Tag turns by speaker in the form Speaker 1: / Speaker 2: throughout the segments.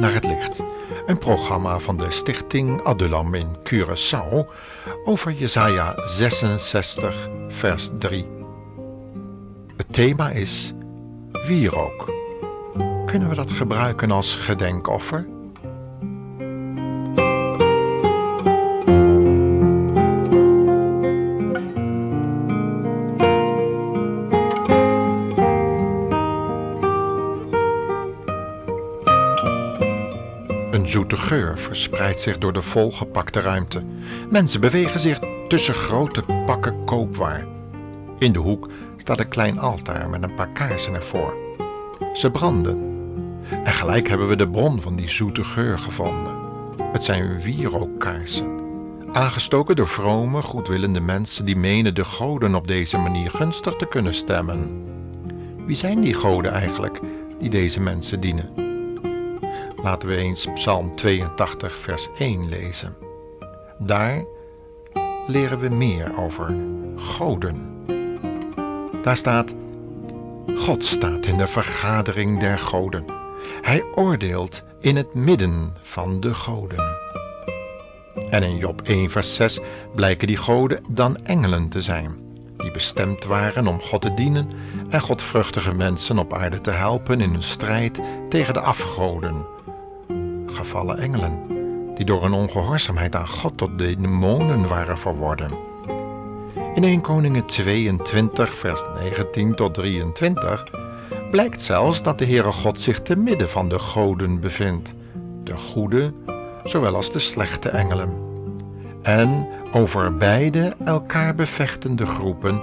Speaker 1: Naar het licht. Een programma van de Stichting Adulam in Curaçao over Jesaja 66 vers 3. Het thema is wierook. Kunnen we dat gebruiken als gedenkoffer? Zoete geur verspreidt zich door de volgepakte ruimte. Mensen bewegen zich tussen grote pakken koopwaar. In de hoek staat een klein altaar met een paar kaarsen ervoor. Ze branden. En gelijk hebben we de bron van die zoete geur gevonden. Het zijn wierookkaarsen. Aangestoken door vrome, goedwillende mensen die menen de goden op deze manier gunstig te kunnen stemmen. Wie zijn die goden eigenlijk die deze mensen dienen? Laten we eens Psalm 82, vers 1 lezen. Daar leren we meer over goden. Daar staat: God staat in de vergadering der goden. Hij oordeelt in het midden van de goden. En in Job 1, vers 6 blijken die goden dan engelen te zijn, die bestemd waren om God te dienen en godvruchtige mensen op aarde te helpen in hun strijd tegen de afgoden. Gevallen engelen, die door hun ongehoorzaamheid aan God tot demonen waren verworden. In 1 Koningen 22, vers 19 tot 23 blijkt zelfs dat de Heere God zich te midden van de goden bevindt, de goede zowel als de slechte engelen. En over beide elkaar bevechtende groepen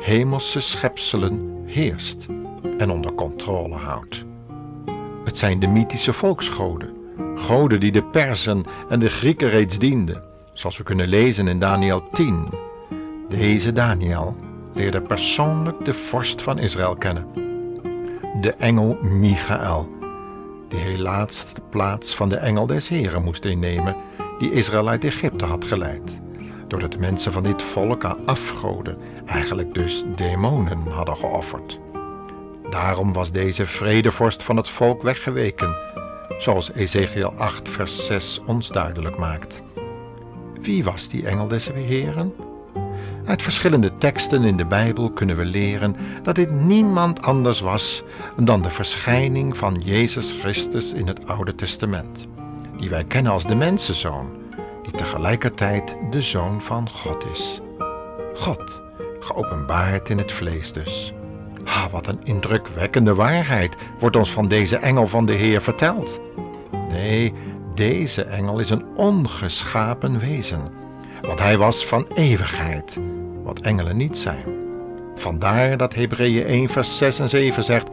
Speaker 1: hemelse schepselen heerst en onder controle houdt. Het zijn de mythische volksgoden, goden die de Persen en de Grieken reeds dienden, zoals we kunnen lezen in Daniel 10. Deze Daniel leerde persoonlijk de vorst van Israël kennen, de engel Michael, die helaas de plaats van de engel des Heren moest innemen, die Israël uit Egypte had geleid, doordat de mensen van dit volk aan afgoden, eigenlijk dus demonen, hadden geofferd. Daarom was deze vredevorst van het volk weggeweken, zoals Ezekiel 8, vers 6 ons duidelijk maakt. Wie was die engel des Heren? Uit verschillende teksten in de Bijbel kunnen we leren dat dit niemand anders was dan de verschijning van Jezus Christus in het Oude Testament, die wij kennen als de mensenzoon, die tegelijkertijd de zoon van God is. God, geopenbaard in het vlees dus. Ha, wat een indrukwekkende waarheid wordt ons van deze engel van de Heer verteld. Nee, deze engel is een ongeschapen wezen, want hij was van eeuwigheid wat engelen niet zijn. Vandaar dat Hebreeën 1 vers 6 en 7 zegt,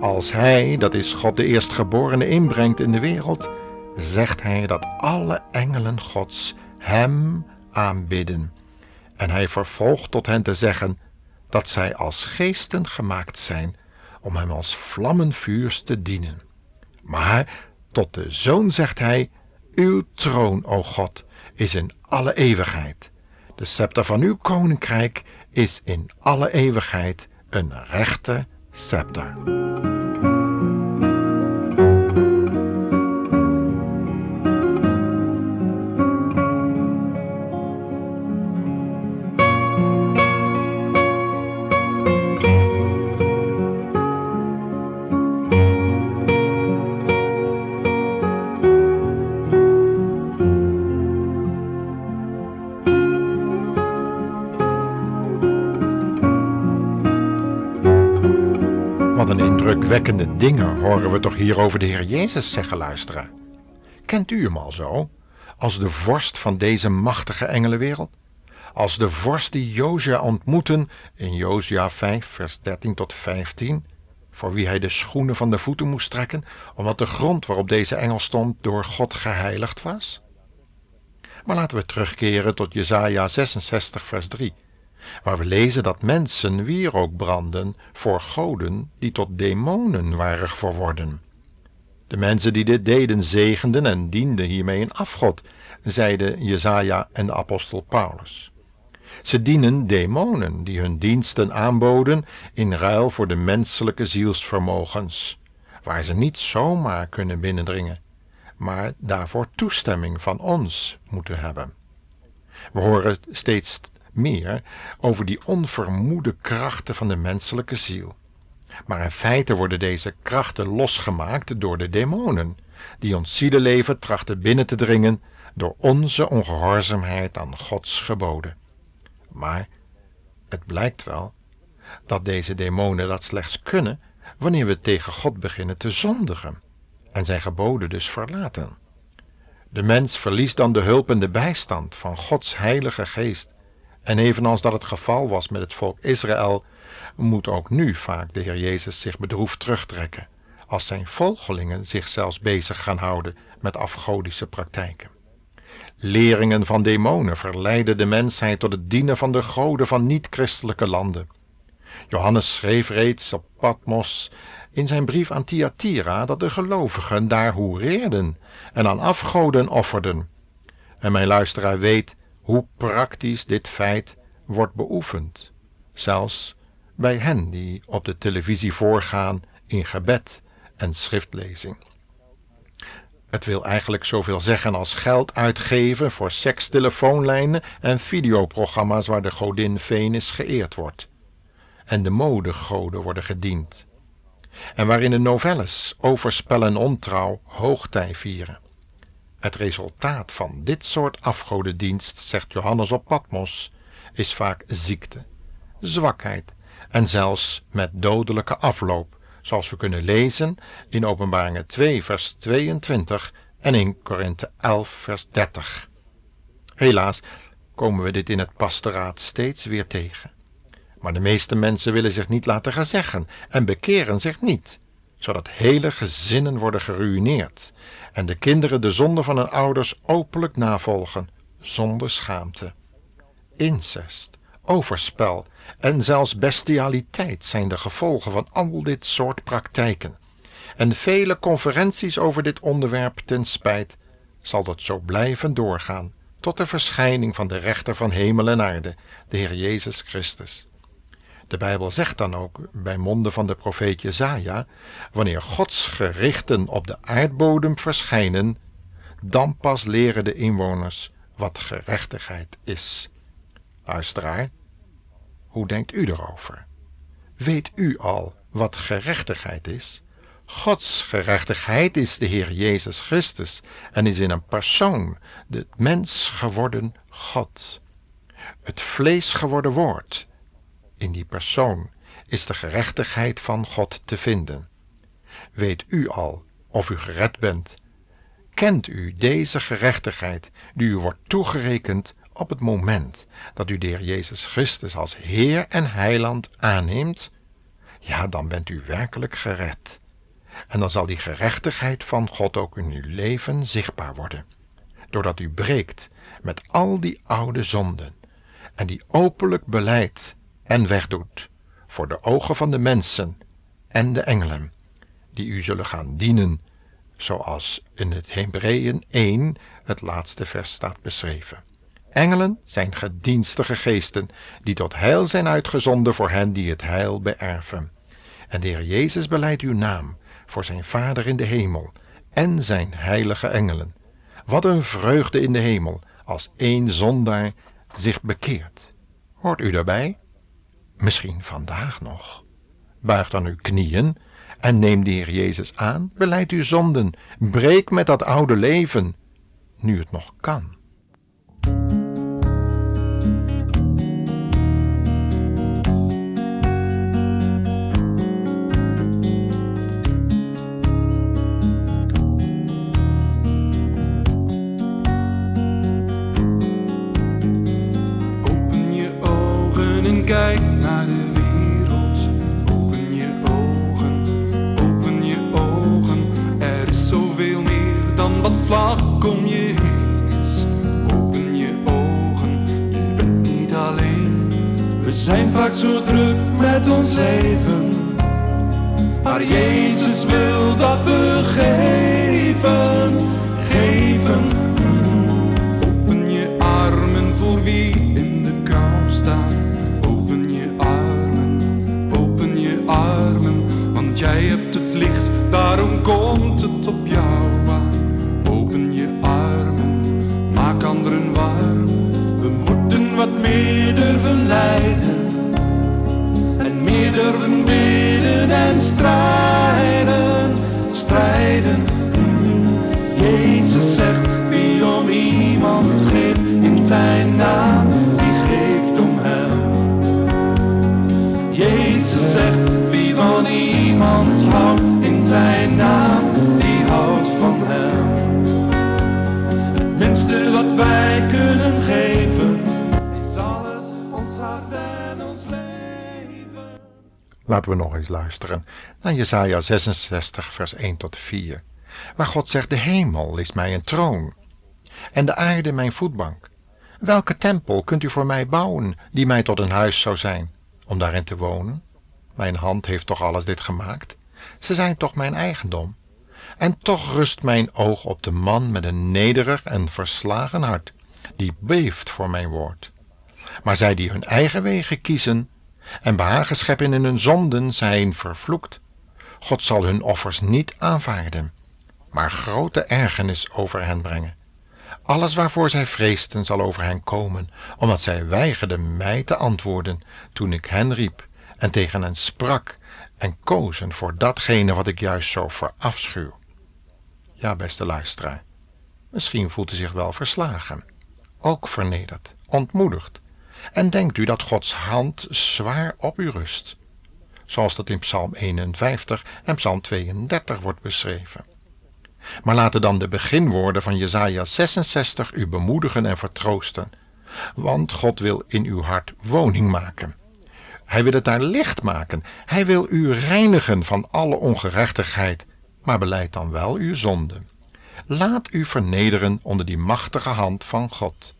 Speaker 1: als hij, dat is God de eerstgeborene, inbrengt in de wereld, zegt hij dat alle engelen Gods hem aanbidden. En hij vervolgt tot hen te zeggen dat zij als geesten gemaakt zijn om hem als vlammenvuurs te dienen. Maar tot de Zoon zegt hij, uw troon, o God, is in alle eeuwigheid. De scepter van uw koninkrijk is in alle eeuwigheid een rechte scepter. Indrukwekkende dingen horen we toch hier over de Heer Jezus zeggen, luisteren. Kent u hem al zo? Als de vorst van deze machtige engelenwereld? Als de vorst die Josia ontmoeten in Josia 5, vers 13 tot 15, voor wie hij de schoenen van de voeten moest trekken, omdat de grond waarop deze engel stond door God geheiligd was? Maar laten we terugkeren tot Jesaja 66, vers 3 waar we lezen dat mensen wierook branden voor goden die tot demonen waren verworden. De mensen die dit deden zegenden en dienden hiermee een afgod, zeiden Jezaja en de apostel Paulus. Ze dienen demonen die hun diensten aanboden in ruil voor de menselijke zielsvermogens, waar ze niet zomaar kunnen binnendringen, maar daarvoor toestemming van ons moeten hebben. We horen steeds meer over die onvermoede krachten van de menselijke ziel. Maar in feite worden deze krachten losgemaakt door de demonen, die ons zielenleven trachten binnen te dringen door onze ongehoorzaamheid aan Gods geboden. Maar het blijkt wel dat deze demonen dat slechts kunnen wanneer we tegen God beginnen te zondigen en zijn geboden dus verlaten. De mens verliest dan de hulp en de bijstand van Gods heilige geest. En evenals dat het geval was met het volk Israël, moet ook nu vaak de Heer Jezus zich bedroefd terugtrekken, als zijn volgelingen zich zelfs bezig gaan houden met afgodische praktijken. Leringen van demonen verleiden de mensheid tot het dienen van de goden van niet-christelijke landen. Johannes schreef reeds op Patmos in zijn brief aan Thyatira dat de gelovigen daar hoereerden en aan afgoden offerden. En mijn luisteraar weet hoe praktisch dit feit wordt beoefend, zelfs bij hen die op de televisie voorgaan in gebed en schriftlezing. Het wil eigenlijk zoveel zeggen als geld uitgeven voor sekstelefoonlijnen en videoprogramma's waar de godin Venus geëerd wordt. En de modegoden worden gediend. En waarin de novelles overspel en ontrouw hoogtij vieren. Het resultaat van dit soort afgodendienst, zegt Johannes op Patmos, is vaak ziekte, zwakheid en zelfs met dodelijke afloop zoals we kunnen lezen in Openbaringen 2, vers 22 en in Korinthe 11, vers 30. Helaas komen we dit in het pastoraat steeds weer tegen. Maar de meeste mensen willen zich niet laten gezeggen en bekeren zich niet, zodat hele gezinnen worden geruïneerd en de kinderen de zonde van hun ouders openlijk navolgen, zonder schaamte. Incest, overspel en zelfs bestialiteit zijn de gevolgen van al dit soort praktijken. En vele conferenties over dit onderwerp ten spijt zal dat zo blijven doorgaan tot de verschijning van de rechter van hemel en aarde, de Heer Jezus Christus. De Bijbel zegt dan ook bij monden van de profeet Jezaja, wanneer Gods gerichten op de aardbodem verschijnen, dan pas leren de inwoners wat gerechtigheid is. Luisteraar, hoe denkt u erover? Weet u al wat gerechtigheid is? Gods gerechtigheid is de Heer Jezus Christus en is in een persoon de mens geworden God. Het vlees geworden woord. In die persoon is de gerechtigheid van God te vinden. Weet u al of u gered bent? Kent u deze gerechtigheid die u wordt toegerekend op het moment dat u de Heer Jezus Christus als Heer en Heiland aanneemt, ja, dan bent u werkelijk gered. En dan zal die gerechtigheid van God ook in uw leven zichtbaar worden, doordat u breekt met al die oude zonden en die openlijk beleidt en wegdoet voor de ogen van de mensen en de engelen, die u zullen gaan dienen, zoals in het Hebreeën 1 het laatste vers staat beschreven. Engelen zijn gedienstige geesten, die tot heil zijn uitgezonden voor hen die het heil beërven. En de Heer Jezus beleidt uw naam voor zijn Vader in de hemel en zijn heilige engelen. Wat een vreugde in de hemel als één zondaar zich bekeert. Hoort u daarbij? Misschien vandaag nog. Buig dan uw knieën en neem de Heer Jezus aan, beleid uw zonden, breek met dat oude leven, nu het nog kan.
Speaker 2: Zo druk met ons leven.
Speaker 1: maiden we nog eens luisteren naar Jesaja 66, vers 1 tot 4, waar God zegt, de hemel is mij een troon en de aarde mijn voetbank. Welke tempel kunt u voor mij bouwen, die mij tot een huis zou zijn, om daarin te wonen? Mijn hand heeft toch alles dit gemaakt? Ze zijn toch mijn eigendom? En toch rust mijn oog op de man met een nederig en verslagen hart, die beeft voor mijn woord. Maar zij die hun eigen wegen kiezen en behagen scheppen in hun zonden zijn vervloekt. God zal hun offers niet aanvaarden, maar grote ergernis over hen brengen. Alles waarvoor zij vreesden zal over hen komen, omdat zij weigerden mij te antwoorden toen ik hen riep en tegen hen sprak en kozen voor datgene wat ik juist zo verafschuw. Ja, beste luisteraar, misschien voelt u zich wel verslagen, ook vernederd, ontmoedigd, en denkt u dat Gods hand zwaar op u rust, zoals dat in Psalm 51 en Psalm 32 wordt beschreven. Maar laten dan de beginwoorden van Jesaja 66 u bemoedigen en vertroosten, want God wil in uw hart woning maken. Hij wil het daar licht maken. Hij wil u reinigen van alle ongerechtigheid, maar beleid dan wel uw zonde. Laat u vernederen onder die machtige hand van God.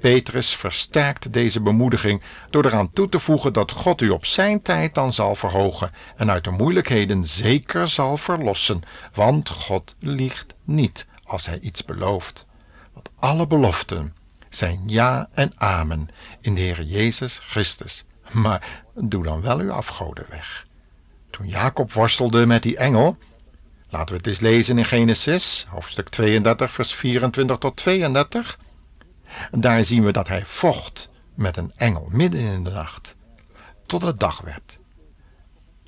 Speaker 1: Petrus versterkt deze bemoediging door eraan toe te voegen dat God u op zijn tijd dan zal verhogen en uit de moeilijkheden zeker zal verlossen, want God liegt niet als hij iets belooft. Want alle beloften zijn ja en amen in de Heer Jezus Christus. Maar doe dan wel uw afgoden weg. Toen Jacob worstelde met die engel, laten we het eens lezen in Genesis, hoofdstuk 32, vers 24 tot 32. Daar zien we dat hij vocht met een engel midden in de nacht, tot het dag werd.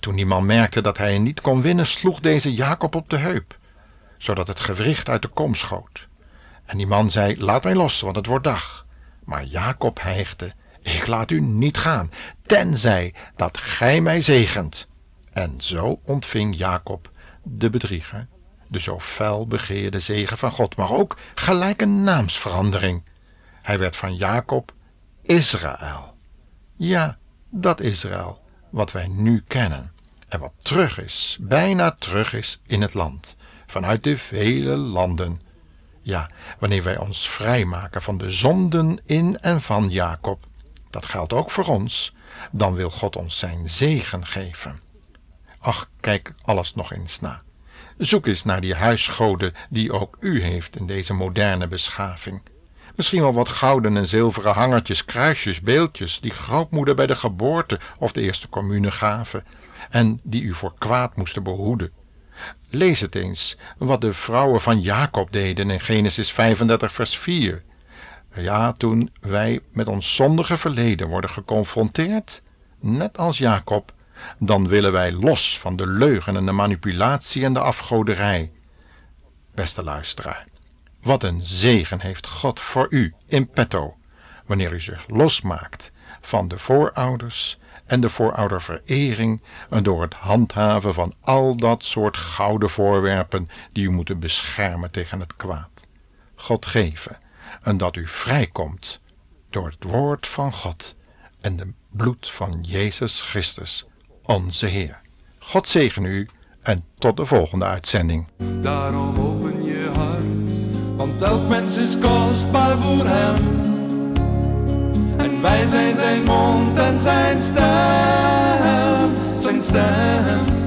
Speaker 1: Toen die man merkte dat hij niet kon winnen, sloeg deze Jacob op de heup, zodat het gewricht uit de kom schoot. En die man zei: Laat mij los, want het wordt dag. Maar Jacob hijgde: Ik laat u niet gaan, tenzij dat gij mij zegent. En zo ontving Jacob, de bedrieger, de zo fel begeerde zegen van God, maar ook gelijk een naamsverandering. Hij werd van Jacob Israël. Ja, dat Israël, wat wij nu kennen en wat terug is, bijna terug is in het land, vanuit de vele landen. Ja, wanneer wij ons vrijmaken van de zonden in en van Jacob, dat geldt ook voor ons, dan wil God ons zijn zegen geven. Ach, kijk alles nog eens na. Zoek eens naar die huisgoden die ook u heeft in deze moderne beschaving. Misschien wel wat gouden en zilveren hangertjes, kruisjes, beeldjes, die grootmoeder bij de geboorte of de eerste commune gaven, en die u voor kwaad moesten behoeden. Lees het eens, wat de vrouwen van Jacob deden in Genesis 35, vers 4. Ja, toen wij met ons zondige verleden worden geconfronteerd, net als Jacob, dan willen wij los van de leugen en de manipulatie en de afgoderij. Beste luisteraar, wat een zegen heeft God voor u in petto, wanneer u zich losmaakt van de voorouders en de voorouderverering en door het handhaven van al dat soort gouden voorwerpen die u moeten beschermen tegen het kwaad. God geven en dat u vrijkomt door het woord van God en de bloed van Jezus Christus, onze Heer. God zegen u en tot de volgende uitzending.
Speaker 2: Daarom open je hart, want elk mens is kostbaar voor hem. En wij zijn zijn mond en zijn stem, zijn stem.